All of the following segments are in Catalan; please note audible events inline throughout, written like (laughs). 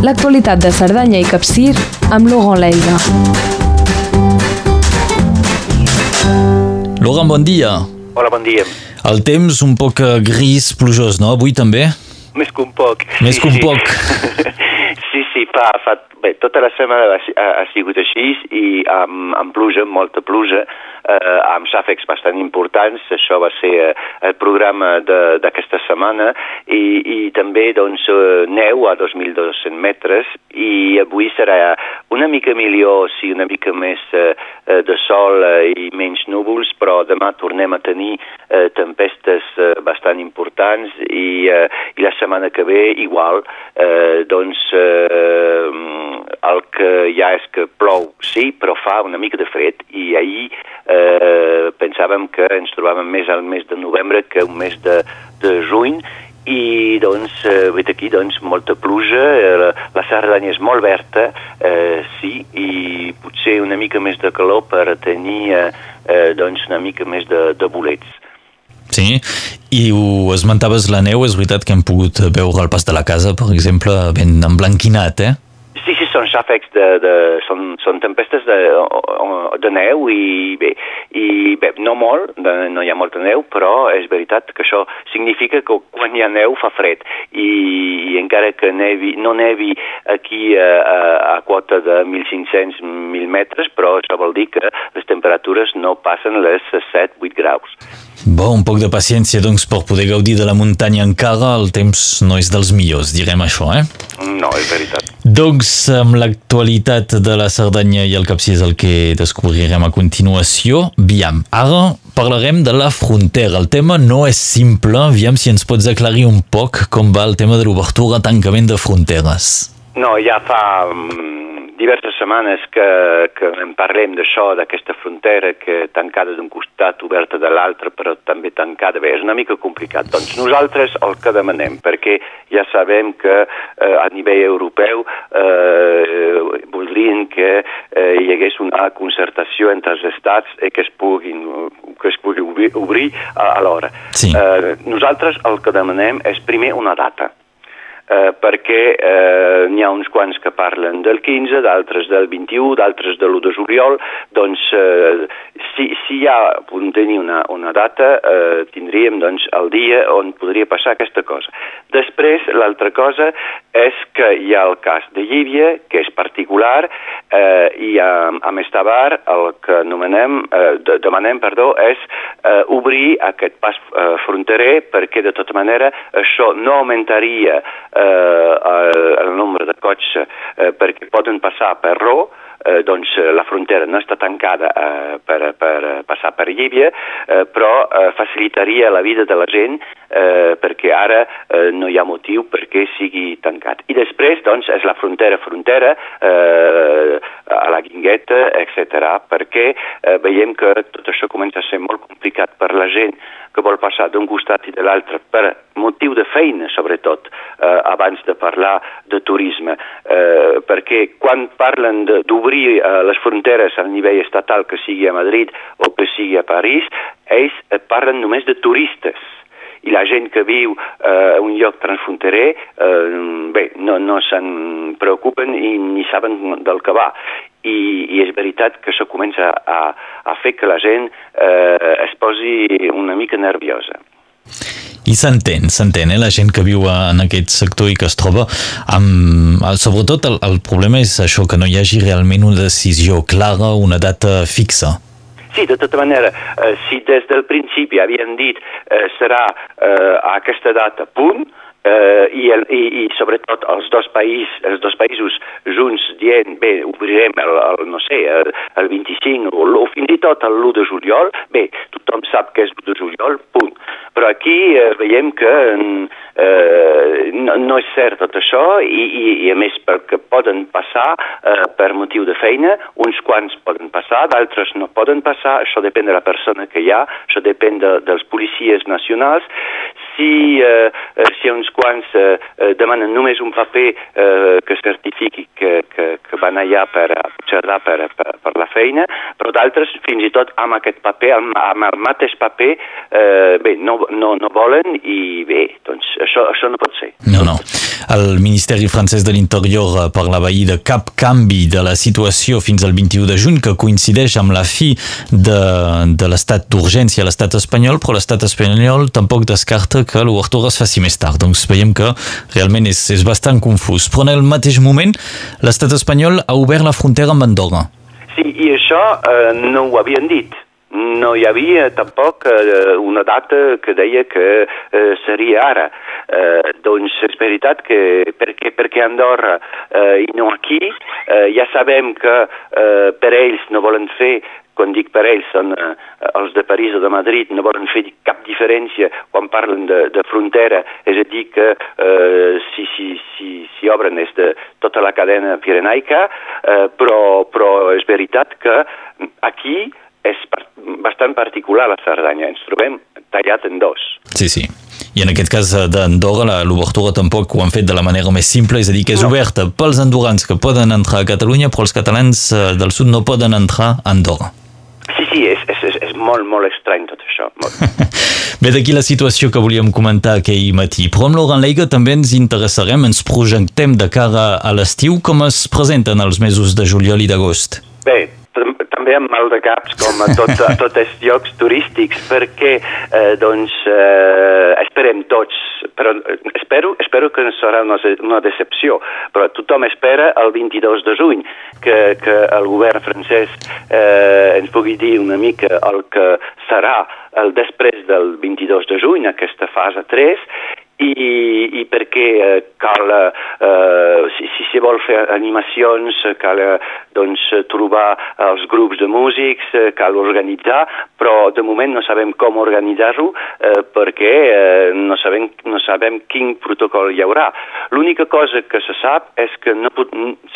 l'actualitat de Cerdanya i Capcir amb Laurent Leiga. Laurent, bon dia. Hola, bon dia. El temps un poc eh, gris, plujós, no? Avui també? Més que un poc. Més sí, que un sí. poc. (laughs) sí, sí, fa, fa, bé, tota la setmana ha, ha, ha sigut així i amb, amb pluja, molta pluja, eh, amb xàfecs bastant importants. Això va ser eh, el programa d'aquesta setmana i, i també doncs, eh, neu a 2.200 metres i avui serà una mica millor, sí, una mica més eh, eh, de sol eh, i menys núvols, però demà tornem a tenir eh, tempestes eh, bastant importants i, eh, i la setmana que ve igual. Eh, doncs eh, el que hi ha és que plou, sí, però fa una mica de fred i ahir eh, pensàvem que ens trobàvem més al mes de novembre que un mes de, de juny i doncs eh, vet aquí doncs molta pluja, eh, la, la Cerdanya és molt verda, eh, sí, i potser una mica més de calor per tenir eh, eh, doncs una mica més de, de bolets. Sí, i ho esmentaves la neu, és veritat que hem pogut veure el pas de la casa, per exemple, ben emblanquinat, eh? Són xàfecs de, de són, són tempestes de, de neu i bé, i bé, no molt, de, no hi ha molta neu, però és veritat que això significa que quan hi ha neu fa fred i, i encara que nevi, no nevi aquí a, a, a quota de 1.500-1.000 metres, però això vol dir que les temperatures no passen les 7-8 graus. Bo, un poc de paciència, doncs, per poder gaudir de la muntanya encara, el temps no és dels millors, direm això, eh? No, és veritat. Doncs amb l'actualitat de la Cerdanya i el Capcí és el que descobrirem a continuació. Viam, ara parlarem de la frontera. El tema no és simple, aviam si ens pots aclarir un poc com va el tema de l'obertura, tancament de fronteres. No, ja fa diverses setmanes que, que en parlem d'això, d'aquesta frontera que tancada d'un costat, oberta de l'altre, però també tancada. Bé, és una mica complicat. Doncs nosaltres el que demanem, perquè ja sabem que eh, a nivell europeu eh, voldrien que eh, hi hagués una concertació entre els estats i que es puguin que es pugui obrir, obrir alhora. Sí. Eh, nosaltres el que demanem és primer una data eh, perquè eh, n'hi ha uns quants que parlen del 15, d'altres del 21, d'altres de l'1 de juliol, doncs eh, si, si ja podem tenir una, una data, eh, tindríem doncs, el dia on podria passar aquesta cosa. Després, l'altra cosa és que hi ha el cas de Llívia, que és particular, eh, i a, a Mestabar el que anomenem, eh, de, demanem perdó, és eh, obrir aquest pas eh, fronterer perquè de tota manera això no augmentaria eh, el, el nombre de cotxes eh, perquè poden passar per Ro, eh, doncs eh, la frontera no està tancada eh, per, per eh, passar per Llívia, eh, però eh, facilitaria la vida de la gent eh, perquè ara eh, no hi ha motiu perquè sigui tancat. I després, doncs, és la frontera-frontera eh, a la Guingueta, etc. perquè eh, veiem que tot això comença a ser molt complicat per la gent que vol passar d'un costat i de l'altre per motiu de feina, sobretot, eh, abans de parlar de turisme. Eh, perquè quan parlen de- d'obrir eh, les fronteres al nivell estatal, que sigui a Madrid o que sigui a París, ells eh, parlen només de turistes i la gent que viu eh, a un lloc transfronterer, eh, bé, no, no se'n preocupen i ni saben del que va. I, I és veritat que això comença a, a fer que la gent eh, es posi una mica nerviosa. I s'entén, s'entén, eh? la gent que viu en aquest sector i que es troba amb... Sobretot el, el problema és això, que no hi hagi realment una decisió clara, una data fixa. Sí, de tota manera, eh, si des del principi havien dit eh, serà eh, a aquesta data punt, eh, i, el, i, i sobretot els dos, país, els dos països junts dient, bé, obrirem el, el no sé, el, el 25 o, o fins i tot l'1 de juliol, bé, tothom sap que és l'1 de juliol, punt. Però aquí eh, veiem que eh, no, no és cert tot això i, i, i a més perquè poden passar eh, per motiu de feina, uns quants poden passar, d'altres no poden passar, això depèn de la persona que hi ha, això depèn de, dels policies nacionals. Si si, eh, si uns quants eh, demanen només un paper eh, que certifiqui que, que, que van allà per xerrar per, per, per la feina, però d'altres fins i tot amb aquest paper, amb, amb el mateix paper, eh, bé, no, no, no volen i bé, doncs això, això no pot ser. No, no. El Ministeri francès de l'Interior parlava ahir de cap canvi de la situació fins al 21 de juny, que coincideix amb la fi de, de l'estat d'urgència a l'estat espanyol, però l'estat espanyol tampoc descarta que l'obertura es faci més tard. Doncs veiem que realment és, és bastant confús. Però en el mateix moment, l'estat espanyol ha obert la frontera amb Andorra. Sí, i això eh, no ho havien dit no hi havia tampoc eh, una data que deia que eh, seria ara. Eh, doncs és veritat que perquè, perquè Andorra eh, i no aquí, eh, ja sabem que eh, per ells no volen fer quan dic per ells, són eh, els de París o de Madrid, no volen fer cap diferència quan parlen de, de frontera, és a dir que eh, si, si, si, si obren és de tota la cadena pirenaica, eh, però, però és veritat que aquí és bastant particular la Cerdanya, ens trobem tallat en dos. Sí, sí. I en aquest cas d'Andorra l'obertura tampoc ho han fet de la manera més simple, és a dir, que és no. oberta pels andorrans que poden entrar a Catalunya, però els catalans eh, del sud no poden entrar a Andorra. Sí, sí, és, és, és molt, molt estrany tot això. Molt. (laughs) Bé, d'aquí la situació que volíem comentar aquell matí. Però amb Laurent Leiga també ens interessarem, ens projectem de cara a l'estiu, com es presenten els mesos de juliol i d'agost? Bé, també amb mal de caps com a, tot, a tots els llocs turístics perquè eh, doncs eh, esperem tots però espero, espero que no serà una, una decepció però tothom espera el 22 de juny que, que el govern francès eh, ens pugui dir una mica el que serà el després del 22 de juny, aquesta fase 3, i, i perquè eh, cal, eh, si, si si vol fer animacions, cal eh, doncs, trobar els grups de músics, eh, cal organitzar, però de moment no sabem com organitzar-ho eh, perquè eh, no, sabem, no sabem quin protocol hi haurà. L'única cosa que se sap és que no,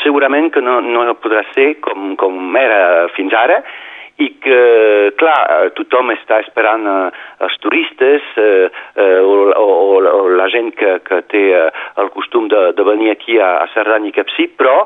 segurament que no, no podrà ser com, com era fins ara, i que, clar, tothom està esperant eh, els turistes eh, eh, o, o, o la gent que, que té eh, el costum de, de venir aquí a, a Cerdanya i Capcí, però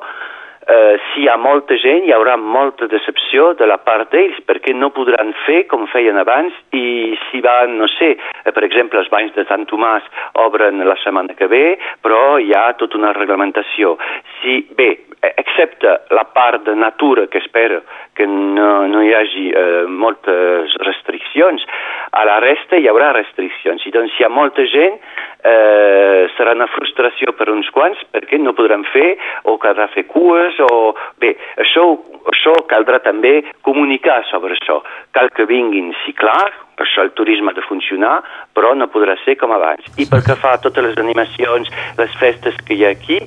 eh, si hi ha molta gent hi haurà molta decepció de la part d'ells perquè no podran fer com feien abans i si van, no sé, eh, per exemple els banys de Sant Tomàs obren la setmana que ve però hi ha tota una reglamentació. Si, bé, excepte la part de natura que espero que no, no hi hagi eh, moltes restriccions, a la resta hi haurà restriccions. I doncs si hi ha molta gent eh, serà una frustració per uns quants perquè no podran fer o caldrà fer cues o... Bé, això, això caldrà també comunicar sobre això. Cal que vinguin, sí clar, per això el turisme ha de funcionar, però no podrà ser com abans. I pel que fa a totes les animacions, les festes que hi ha aquí,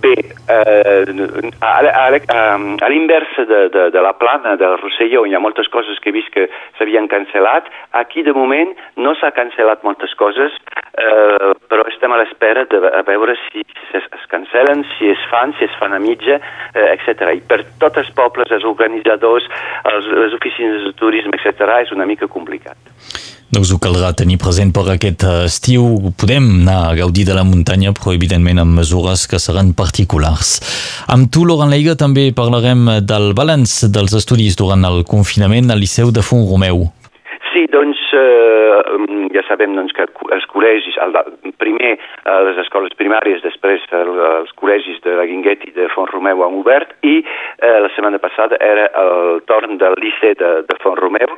Bé, eh, a, a, a, a l'inversa de, de, de la plana del Rosselló hi ha moltes coses que he vist que s'havien cancel·lat. Aquí, de moment, no s'ha cancel·lat moltes coses, eh, però estem a l'espera de a veure si es, es cancel·len, si es fan, si es fan a mitja, eh, etc. I per tots els pobles, els organitzadors, els, les oficines de turisme, etc., és una mica complicat. Doncs ho caldrà tenir present per aquest eh, estiu. Podem anar a gaudir de la muntanya, però evidentment amb mesures que seran particulars. Amb tu, Laurent Leiga, també parlarem del balanç dels estudis durant el confinament al Liceu de Font Romeu. Sí, doncs eh, ja sabem doncs, que els col·legis, el, primer a les escoles primàries, després els col·legis de la Guinguet i de Font Romeu han obert i eh, la setmana passada era el torn del Liceu de, de Font Romeu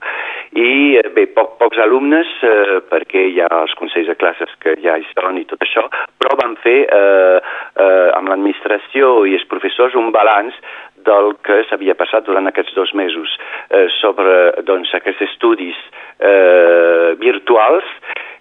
i eh, bé, poc, pocs alumnes eh, perquè hi ha els consells de classes que ja hi són i tot això, però van fer eh, eh, amb l'administració i els professors un balanç del que s'havia passat durant aquests dos mesos eh, sobre doncs, aquests estudis eh, virtuals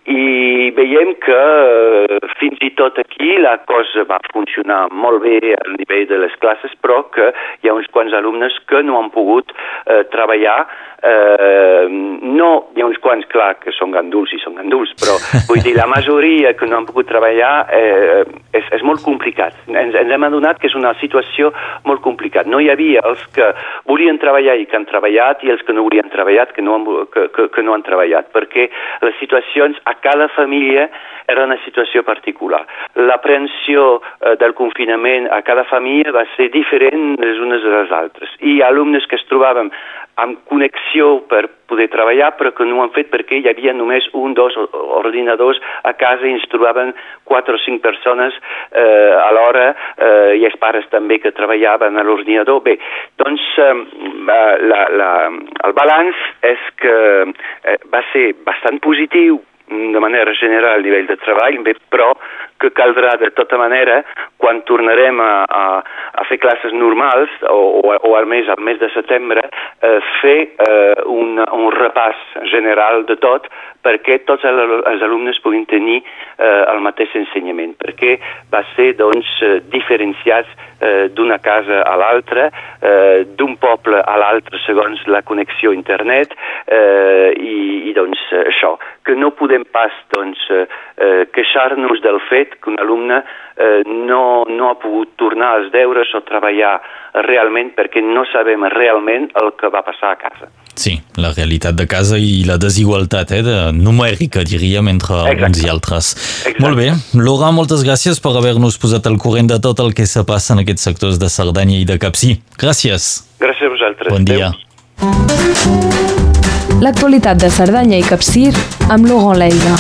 i veiem que eh, fins i tot aquí la cosa va funcionar molt bé a nivell de les classes, però que hi ha uns quants alumnes que no han pogut eh, treballar Eh, no, hi ha uns quants, clar, que són ganduls i són ganduls, però (laughs) vull dir, la majoria que no han pogut treballar eh, és, és molt complicat. Ens, ens hem adonat que és una situació molt complicada. No hi havia els que volien treballar i que han treballat i els que no volien treballar que no han, que, que, que no han treballat, perquè les situacions a cada família era una situació particular. L'aprehensió eh, del confinament a cada família va ser diferent les unes de les altres. I alumnes que es trobaven amb connexió per poder treballar, però que no ho han fet perquè hi havia només un, dos ordinadors a casa i ens trobaven quatre o cinc persones eh, a l'hora eh, i els pares també que treballaven a l'ordinador. Bé, doncs eh, la, la, el balanç és que eh, va ser bastant positiu de manera general a nivell de treball, bé, però que caldrà de tota manera, quan tornarem a, a, a fer classes normals, o, o, o al mes, al mes de setembre, eh, fer eh, un, un repàs general de tot perquè tots els alumnes puguin tenir eh, el mateix ensenyament, perquè va ser doncs, eh, diferenciats eh, d'una casa a l'altra, eh, d'un poble a l'altre segons la connexió a internet eh, i, i doncs això, que no podem pas doncs, eh, queixar-nos del fet que un alumne eh, no, no ha pogut tornar als deures o treballar realment perquè no sabem realment el que va passar a casa. Sí, la realitat de casa i la desigualtat eh, de numèrica, diríem, entre Exacte. uns i altres. Exacte. Molt bé. Laura, moltes gràcies per haver-nos posat al corrent de tot el que se passa en aquests sectors de Cerdanya i de Capcí. Gràcies. Gràcies a vosaltres. Bon dia. L'actualitat de Cerdanya i Capcir amb Laurent Leiga.